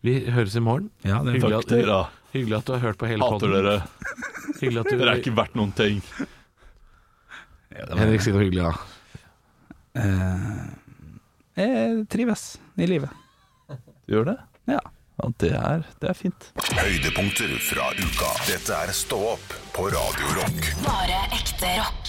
Vi høres i morgen. Ja, det er Hyggelig Takk at, dere. hyggelig at du har hørt på hele Hater podden. dere. Hyggelig at du Dere er ikke verdt noen ting. Henrik, si noe hyggelig, da. Eh, Jeg trives i livet. Du Gjør det? Ja. Ja, det er, det er fint. Høydepunkter fra uka. Dette er Stå opp på Radio Rock. Bare ekte rock.